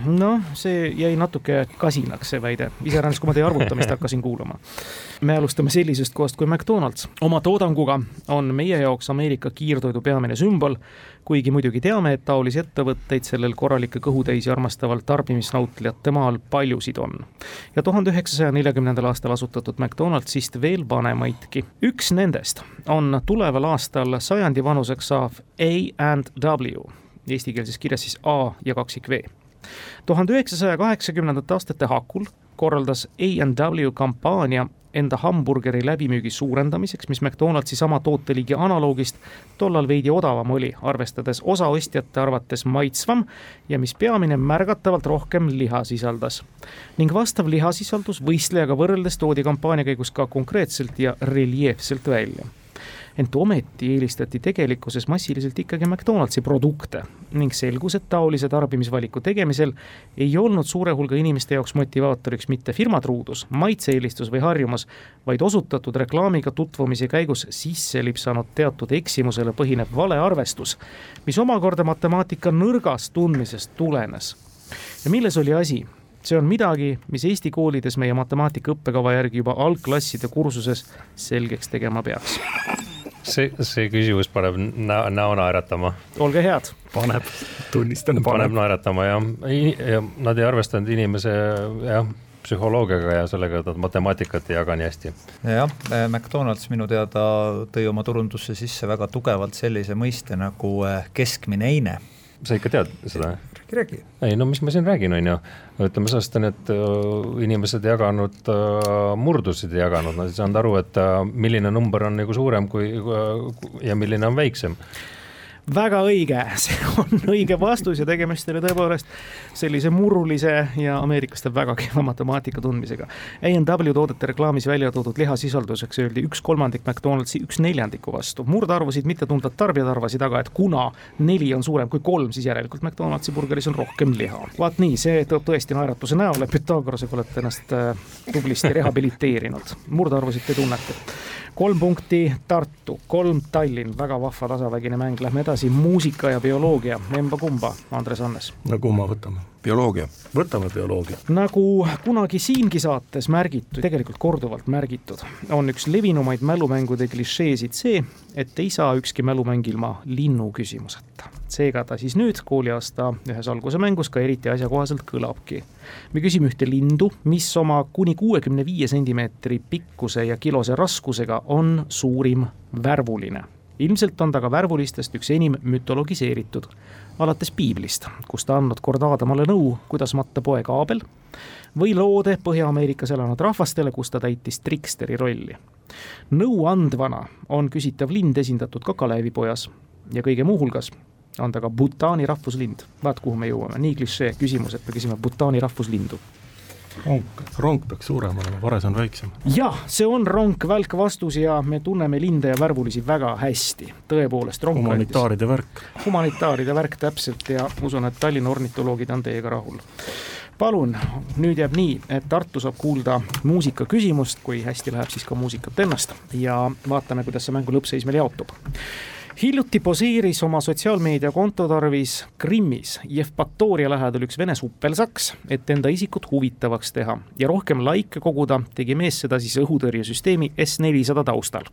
Noh, see jäi natuke kasinaks, see väide, iseäranis, kui ma teie arvutamist hakkasin kuulama. me alustame sellisest kohast kui McDonalds. oma toodanguga on meie jaoks Ameerika kiirtoidu peamine sümbol, kuigi muidugi teame, et taolisi ettevõtteid sellel korralikke kõhutäisi armastaval tarbimisnautlejate maal paljusid on. ja tuhande üheksasaja neljakümnendal aastal asutatud McDonaldsist veel vanemaidki. üks nendest on tuleval aastal sajandi vanuseks saav A and W eestikeelses kirjas siis A ja kaksik V tuhande üheksasaja kaheksakümnendate aastate hakul korraldas A&W kampaania enda hamburgeri läbimüügi suurendamiseks, mis McDonaldsi sama tooteliigi analoogist tollal veidi odavam oli, arvestades osa ostjate arvates maitsvam ja mis peamine, märgatavalt rohkem liha sisaldas. ning vastav lihasisaldus võistlejaga võrreldes toodi kampaania käigus ka konkreetselt ja reljeefselt välja ent ometi eelistati tegelikkuses massiliselt ikkagi McDonaldsi produkte ning selgus, et taolise tarbimisvaliku tegemisel ei olnud suure hulga inimeste jaoks motivaatoriks mitte firma truudus, maitse-eelistus või harjumus, vaid osutatud reklaamiga tutvumise käigus sisse lipsanud teatud eksimusele põhinev valearvestus, mis omakorda matemaatika nõrgast tundmisest tulenes. ja milles oli asi? see on midagi, mis Eesti koolides meie matemaatika õppekava järgi juba algklasside kursuses selgeks tegema peaks. See, see küsimus paneb näo, näo naeratama. olge head. paneb, tunnistan. paneb naeratama jah, ja nad ei arvestanud inimese jah psühholoogiaga ja sellega, et nad matemaatikat ei jaga nii hästi. jah, eh, McDonalds minu teada tõi oma turundusse sisse väga tugevalt sellise mõiste nagu eh, keskmine eine. sa ikka tead seda? Räägi, räägi. ei no mis ma siin räägin, on ju, ütleme sellest on, et inimesed jaganud äh,, murdusid ei jaganud, nad ei saanud aru, et äh, milline number on nagu suurem kui äh, ja milline on väiksem väga õige, see on õige vastus ja tegemist oli tõepoolest sellise murulise ja ameeriklaste väga kehva matemaatika tundmisega. A&W toodete reklaamis välja toodud lihasisalduseks öeldi üks kolmandik McDonaldsi üks neljandiku vastu. murdarvusid mittetundvad tarbijad arvasid aga, et kuna neli on suurem kui kolm, siis järelikult McDonaldsi burgeris on rohkem liha. vaat nii, see toob tõesti naeratuse näole, Pythagorasega olete ennast äh, tublisti rehabiliteerinud, murdarvusid te tunnete kolm punkti Tartu, kolm Tallinn, väga vahva tasavägine mäng, lähme edasi, muusika ja bioloogia, emba-kumba, Andres Annes. no kumma võtame? Bioloogia. võtame bioloogia. nagu kunagi siingi saates märgitud, tegelikult korduvalt märgitud, on üks levinumaid mälumängude klišeesid see, et ei saa ükski mälumäng ilma linnu küsimuseta. seega ta siis nüüd kooliaasta ühes alguse mängus ka eriti asjakohaselt kõlabki. me küsime ühte lindu, mis oma kuni kuuekümne viie sentimeetri pikkuse ja kilose raskusega on suurim värvuline ilmselt on ta ka värvulistest üks enim mütologiseeritud, alates piiblist, kus ta andnud kord Aadamale nõu, kuidas matta poeg Aabel, või loode Põhja-Ameerikas elanud rahvastele, kus ta täitis triksteri rolli. nõu andvana on küsitav lind esindatud ka Kalevipojas ja kõige muu hulgas on ta ka Bhutani rahvuslind. vaat kuhu me jõuame, nii klišee küsimus, et me küsime Bhutani rahvuslindu rong, rong peaks suurem olema, vares on väiksem. jah, see on ronk, välk vastus ja me tunneme linde ja värvulisi väga hästi, tõepoolest. humanitaaride värk. humanitaaride värk täpselt ja usun, et Tallinna ornitoloogid on teiega rahul palun, nüüd jääb nii, et Tartu saab kuulda muusika küsimust, kui hästi läheb, siis ka muusikat ennast ja vaatame, kuidas see mängu lõppseis meil jaotub hiljuti poseeris oma sotsiaalmeedia konto tarvis Krimmis Jevpatoria lähedal üks vene suppelsaks, et enda isikut huvitavaks teha. Ja rohkem laike koguda, tegi mees seda siis õhutõrjesüsteemi S400 taustal.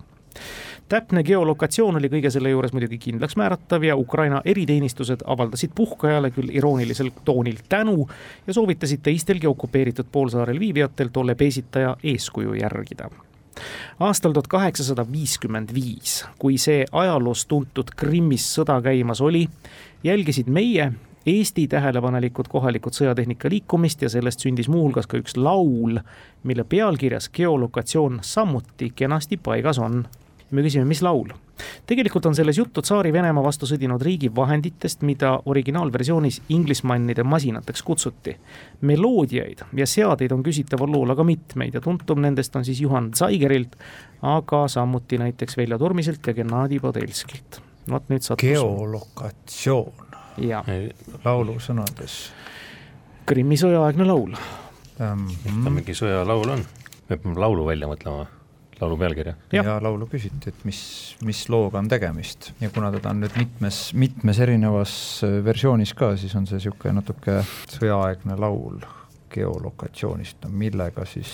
Täpne geolokatsioon oli kõige selle juures muidugi kindlaks määratav ja Ukraina eriteenistused avaldasid puhkajale küll iroonilisel toonil tänu ja soovitasid teistelgi okupeeritud poolsaarel viibijatel tolle peesitaja eeskuju järgida aastal tuhat kaheksasada viiskümmend viis, kui see ajaloos tuntud Krimmis sõda käimas oli, jälgisid meie Eesti tähelepanelikud kohalikud sõjatehnika liikumist ja sellest sündis muuhulgas ka üks laul, mille pealkirjas geolokatsioon samuti kenasti paigas on. Me küsime, mis laul tegelikult on selles juttu Tsaari-Venemaa vastu sõdinud riigi vahenditest, mida originaalversioonis Inglismannide masinateks kutsuti. meloodiaid ja seadeid on küsitaval lool aga mitmeid ja tuntum nendest on siis Juhan Zaigerilt, aga samuti näiteks Veljo Turmiselt ja Gennadi Podelskilt. vot nüüd sattus. geolokatsioon. laulu sõnades. Krimmi sõjaaegne laul ähm,. ta mingi sõjalaul on, me peame laulu välja mõtlema laulu pealkirja. ja, laulu küsiti, et mis, mis looga on tegemist. Ja kuna teda on nüüd mitmes, mitmes erinevas äh, versioonis ka, siis on see niisugune natuke sõjaaegne laul geolokatsioonist, no millega siis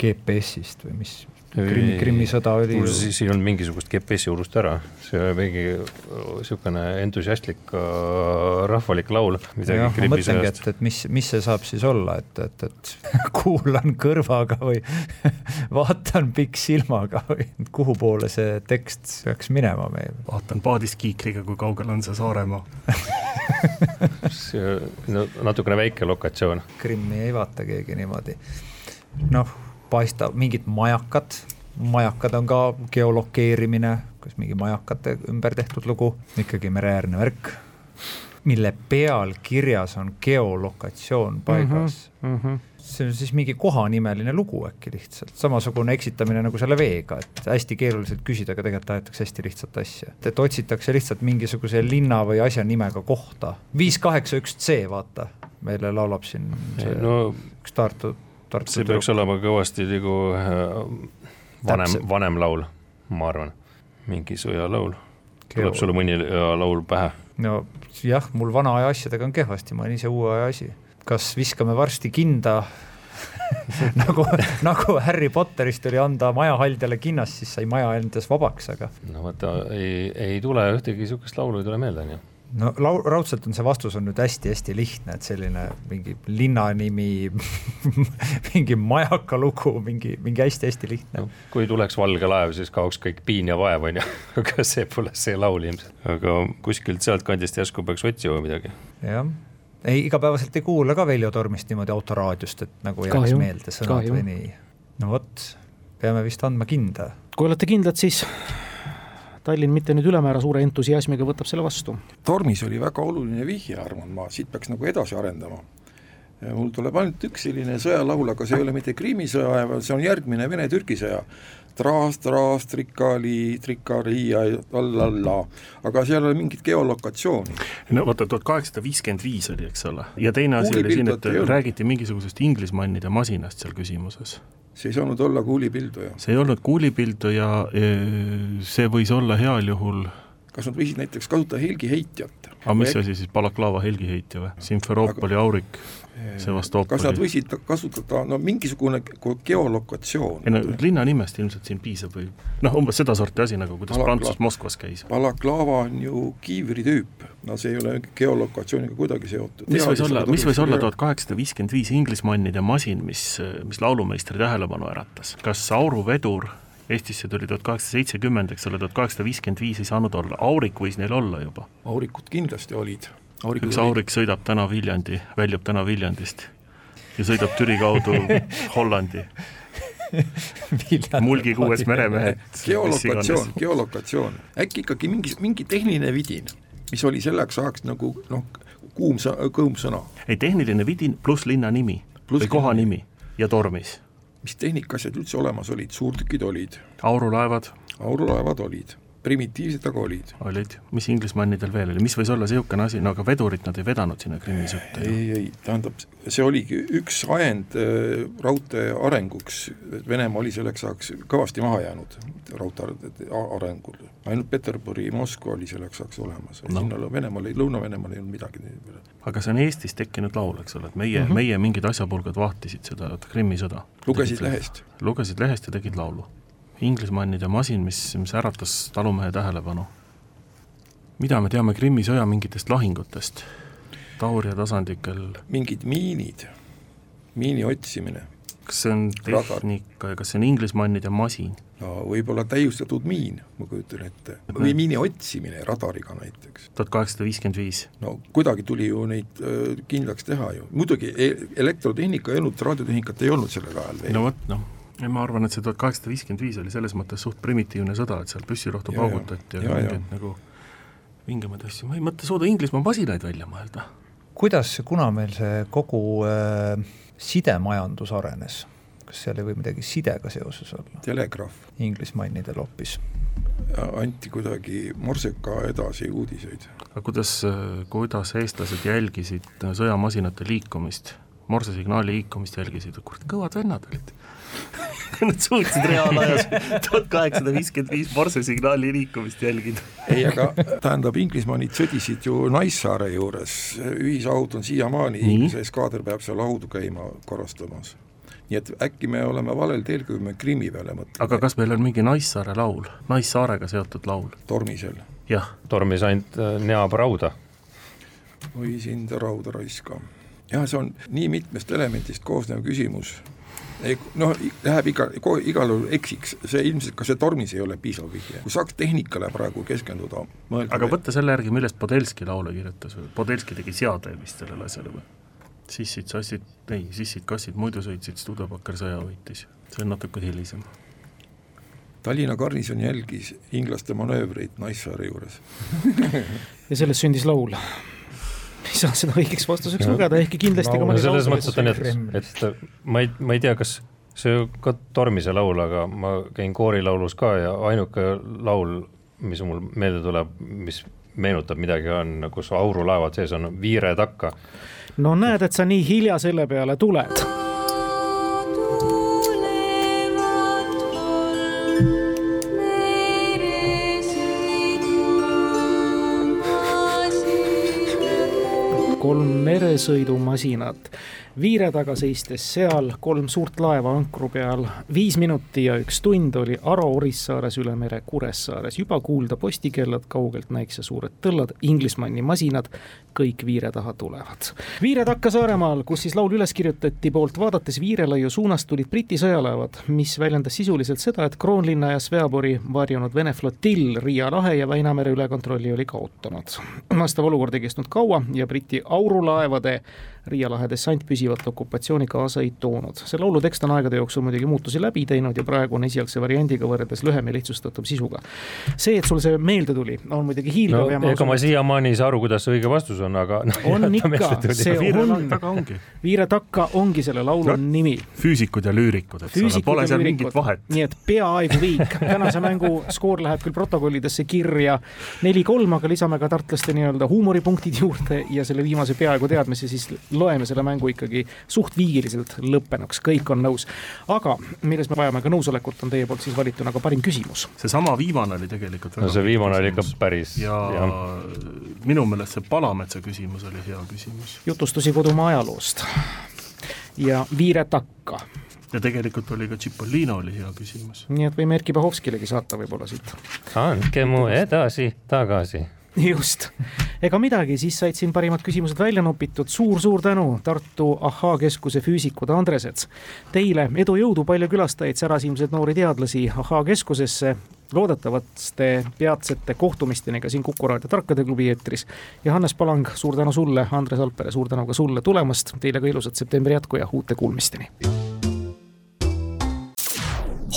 GPS-ist või mis, Krimmi, Krimmi sõda oli ju. siis ei olnud mingisugust GPS-i unust ära, see oli mingi niisugune entusiastlik äh, rahvalik laul. jah, ma mõtlengi, et, et mis, mis see saab siis olla, et, et, et kuulan kõrvaga või vaatan pikksilmaga või kuhu poole see tekst peaks minema meil? vaatan paadiskiikriga, kui kaugel on see Saaremaa see no, natukene väike lokatsioon. Krimmi ei vaata keegi niimoodi. noh paistab mingid majakad, majakad on ka geolokeerimine, kas mingi majakate ümber tehtud lugu, ikkagi mereäärne värk. mille peal kirjas on geolokatsioon paigas mm. -hmm. see on siis mingi kohanimeline lugu äkki lihtsalt, samasugune eksitamine nagu selle veega, et hästi keeruliselt küsida, aga tegelikult tahetakse hästi lihtsat asja. et otsitakse lihtsalt mingisuguse linna või asja nimega kohta. viis kaheksa üks C, vaata, meile laulab siin see no, üks Tartu, Tartu see peaks olema kõvasti nagu äh, vanem, vanem laul, ma arvan, mingi sõjalaul. tuleb sulle mõni laul pähe? no jah, mul vana aja asjadega on kehvasti, ma olen ise uue aja asi. kas viskame varsti kinda nagu, nagu Harry Potterist oli anda majahaldjale kinnast, siis sai maja endas vabaks, aga. no vaata, ei, ei tule ühtegi niisugust laulu ei tule meelde, on ju no lau-, raudselt on see vastus on nüüd hästi-hästi lihtne, et selline mingi linna nimi mingi majaka lugu, mingi, mingi hästi-hästi lihtne no,. kui tuleks valge laev, siis kaoks kõik piin ja vaev, on ju, aga see pole see laul ilmselt. aga kuskilt sealtkandist järsku peaks otsima midagi. jah, ei igapäevaselt ei kuula ka Veljo Tormist niimoodi autoraadiost, et nagu jääks meelde sõnad või nii. no vot, peame vist andma kinda. kui olete kindlad, siis Tallinn mitte nüüd ülemäära suure entusiasmiga võtab selle vastu. tormis oli väga oluline vihje, arvan ma, siit peaks nagu edasi arendama. mul tuleb ainult üks selline sõjalaul, aga see ei ole mitte Krimmi sõja, see on järgmine Vene-Türgi sõja. Traas, traas, trikali, trikaria, allalla, aga seal ei ole mingit geolokatsiooni. no vaata, tuhat kaheksasada viiskümmend viis oli, eks ole, ja teine asi oli siin, et räägiti mingisugusest Inglismannide masinast seal küsimuses see ei saanud olla kuulipilduja. see ei olnud kuulipilduja, see võis olla heal juhul kas nad võisid näiteks kasutada helgiheitjat? aga mis asi siis, balaklaava helgiheitja või? Simferoopoli aurik, Sevastoopoli? kas nad võisid kasutada, no mingisugune geolokatsioon? ei no linna nimest ilmselt siin piisab või noh, umbes sedasorti asi nagu, kuidas Balakla... Prantsus Moskvas käis. Balaklaava on ju kiivri tüüp, no see ei ole geolokatsiooniga kuidagi seotud. mis võis olla, mis võis olla tuhat kaheksasada viiskümmend viis Inglismannide masin, mis, mis laulumeistri tähelepanu äratas? kas auruvedur Eestisse tuli tuhat kaheksasada seitsekümmend, eks ole, tuhat kaheksasada viiskümmend viis ei saanud olla, aurik võis neil olla juba. aurikud kindlasti olid. üks aurik sõidab täna Viljandi, väljub täna Viljandist ja sõidab Türi kaudu Hollandi mulgi kuues meremehed. geolokatsioon, geolokatsioon, äkki ikkagi mingi, mingi tehniline vidin, mis oli selleks ajaks nagu noh, kuum, kõõm sõna. ei, tehniline vidin pluss linna nimi plus või koha nimi ja tormis mis tehnikaasjad üldse olemas olid, suurtükid olid. aurulaevad? aurulaevad olid, primitiivsed aga olid. olid, mis Inglismannidel veel oli, mis võis olla niisugune asi, no aga vedurit nad ei vedanud sinna Krimmi sõtta ju? ei, ei, tähendab, see oligi üks ajend äh, raudtee arenguks, Venemaa oli selleks ajaks kõvasti maha jäänud raudtee arengul, ainult Peterburi, Moskva oli selleks ajaks olemas no., sinna Venemaal Lõuna-Venemaal ei olnud midagi aga see on Eestis tekkinud laul, eks ole, et meie mm, -hmm. meie mingid asjapulgad vahtisid seda Krimmi sõda. lugesid lehest? lugesid lehest ja tegid laulu. Inglismannide masin, mis, mis äratas talumehe tähelepanu. mida me teame Krimmi sõja mingitest lahingutest? Tauria tasandikel mingid miinid, miini otsimine. kas see on tehnika ja kas see on Inglismannide masin? no võib-olla täiustatud miin, ma kujutan ette, või miini otsimine radariga näiteks. tuhat kaheksasada viiskümmend viis. no kuidagi tuli ju neid kindlaks teha ju, muidugi e elektrotehnika ei olnud, raadiotehnikat ei olnud sellel ajal veel. no vot, noh, ma arvan, et see tuhat kaheksasada viiskümmend viis oli selles mõttes suht primitiivne sõda, et seal püssirohtu paugutati ja, ja, ja mingeid nagu vingemaid asju, ma ei mõtle suuda Inglismaa masinaid välja mõelda. kuidas, kuna meil see kogu äh, sidemajandus arenes kas seal ei või midagi sidega seoses olla? telegraaf. Inglismannidel hoopis. anti kuidagi morseka edasi uudiseid. aga kuidas, kuidas eestlased jälgisid sõjamasinate liikumist, morsesignaali liikumist jälgisid, kurat, kõvad vennad olid Nad suutsid reaalajas tuhat kaheksasada viiskümmend viis morsesignaali liikumist jälgida. ei, aga tähendab, Inglismaanid sõdisid ju Naissaare juures, ühishaud on siiamaani, Inglise eskaader peab seal haudu käima korrastamas nii et äkki me oleme valel teel, kui me Krimmi peale mõtleme. aga kas meil on mingi Naissaare laul, Naissaarega seotud laul? tormisel. jah. tormis ainult äh, neab rauda. oi sind rauda raiska. jah, see on nii mitmest elemendist koosnev küsimus, noh, läheb iga, igal juhul eksiks, see ilmselt ka see tormis ei ole piisav vihje, kui saaks tehnikale praegu keskenduda, aga võtta selle järgi, millest Podelski laule kirjutas, Podelski tegi seade vist sellele asjale või? sissid, sassid, ei, sissid, kassid muidu sõitsid, Studebaker sõja võitis, see on natuke hilisem. Tallinna garnison jälgis inglaste manöövreid Naissaare juures ja sellest sündis laul. Saa seda õigeks vastuseks lugeda, ehkki kindlasti ka no mõni selles mõttes on, et, et ma ei, ma ei tea, kas see ka Tormise laul, aga ma käin koorilaulus ka ja ainuke laul, mis mul meelde tuleb, mis meenutab midagi, on, kus aurulaevad sees on Viire takka. no näed, et sa nii hilja selle peale tuled. Kolm meresõidumasinat viire taga seistes seal, kolm suurt laeva ankru peal, viis minuti ja üks tund oli Aro Orissaares üle mere Kuressaares, juba kuulda postikellad, kaugelt näikse suured tõllad, Inglismanni masinad, kõik viire taha tulevad. viire takka Saaremaal, kus siis laul üles kirjutati poolt vaadates Viirelaiu suunas tulid Briti sõjalaevad, mis väljendas sisuliselt seda, et Kroonlinna ja Sveabori varjunud Vene flotill Riia lahe ja Väinamere ülekontrolli oli kaotanud. vastav olukord ei kestnud kaua ja Briti aurulaevade Riia lahe dessant püsivat okupatsiooni kaasa ei toonud. see laulu tekst on aegade jooksul muidugi muutusi läbi teinud ja praegu on esialgse variandiga võrreldes lühem ja lihtsustatum sisuga. see, et sul see meelde tuli, on muidugi hiilgav no, ja ma ega ma siiamaani ei saa aru, kuidas see õige vastus on, aga no, on ikka, see Viire on. Viire takka ongi selle laulu No, nimi. füüsikud ja lüürikud, eks ole, pole seal mingit vahet. nii et peaaegu viik, tänase mängu skoor läheb küll protokollidesse kirja neli-kolm, aga lisame ka tartlaste nii-öelda huumoripunktid juurde ja selle viimase peaaegu teadmise, siis loeme selle mängu ikkagi suht viigiliselt lõppenuks, kõik on nõus. aga milles me vajame ka nõusolekut, on teie poolt siis valituna ka parim küsimus. seesama viimane oli tegelikult no see viimane oli ikka päris, ja jah. minu meelest see Palametsa küsimus oli hea küsimus. jutustusi kodumaa ajaloost ja Viire takka. ja tegelikult oli ka Cipollino oli hea küsimus. nii et võime Erkki Bahovskilegi saata võib-olla siit. andke mu edasi-tagasi just, ega midagi, siis said siin parimad küsimused välja nopitud suur,, suur-suur tänu, Tartu Ahhaa keskuse füüsikud Andresed. Teile edu, jõudu, palju külastajaid, särasilmseid noori teadlasi Ahhaa keskusesse loodetavaste peatsete kohtumisteni ka siin Kuku raadio Tarkade klubi eetris. ja Hannes Palang, suur tänu sulle, Andres Alpere, suur tänu ka sulle tulemast, teile ka ilusat septembri jätku ja uute kuulmisteni.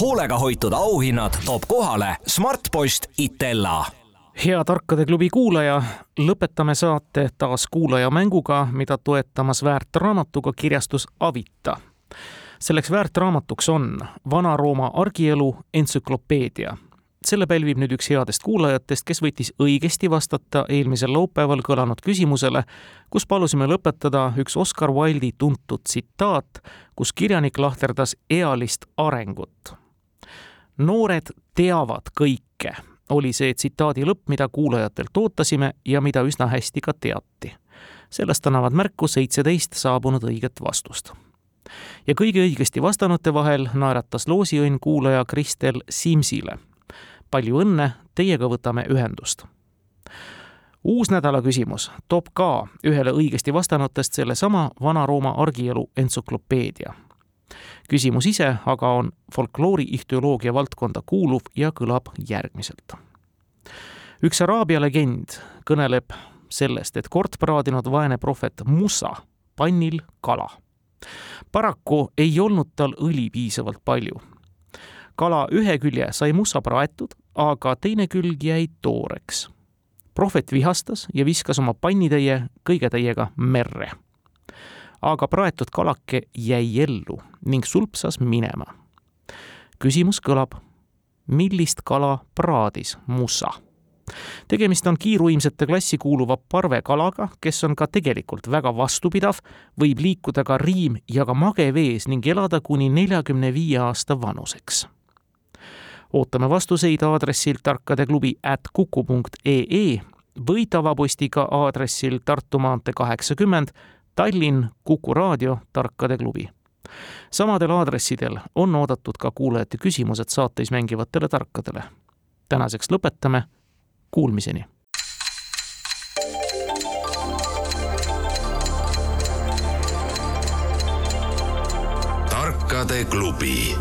hoolega hoitud auhinnad toob kohale Smartpost Itella hea Tarkade klubi kuulaja, lõpetame saate taas kuulajamänguga, mida toetamas väärtraamatuga kirjastus Avita. selleks väärtraamatuks on Vana-Rooma argielu entsüklopeedia. selle pälvib nüüd üks headest kuulajatest, kes võttis õigesti vastata eelmisel laupäeval kõlanud küsimusele, kus palusime lõpetada üks Oscar Wilde'i tuntud tsitaat, kus kirjanik lahterdas ealist arengut. noored teavad kõike oli see tsitaadi lõpp, mida kuulajatelt ootasime ja mida üsna hästi ka teati. sellest annavad märku seitseteist saabunud õiget vastust. ja kõige õigesti vastanute vahel naeratas loosiõnn kuulaja Kristel Simsile. palju õnne, teiega võtame ühendust. uus nädala küsimus toob ka ühele õigesti vastanutest sellesama Vana-Rooma argielu entsüklopeedia küsimus ise aga on folkloori ihtioloogia valdkonda kuuluv ja kõlab järgmiselt. üks Araabia legend kõneleb sellest, et kord praadinud vaene prohvet Musa pannil kala. paraku ei olnud tal õli piisavalt palju. kala ühe külje sai Musa praetud, aga teine külg jäi tooreks. prohvet vihastas ja viskas oma pannitäie kõigetäiega merre aga praetud kalake jäi ellu ning sulpsas minema. küsimus kõlab, millist kala praadis Musa? tegemist on kiiruimsete klassi kuuluva parvekalaga, kes on ka tegelikult väga vastupidav, võib liikuda ka riim- ja ka magevees ning elada kuni neljakümne viie aasta vanuseks. ootame vastuseid aadressil tarkadeklubi at kuku punkt ee või tavapostiga aadressil Tartu maantee kaheksakümmend Tallinn Kuku raadio Tarkade klubi. samadel aadressidel on oodatud ka kuulajate küsimused saates mängivatele tarkadele. tänaseks lõpetame, kuulmiseni. tarkade klubi.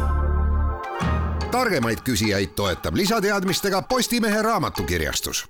targemaid küsijaid toetab lisateadmistega Postimehe raamatukirjastus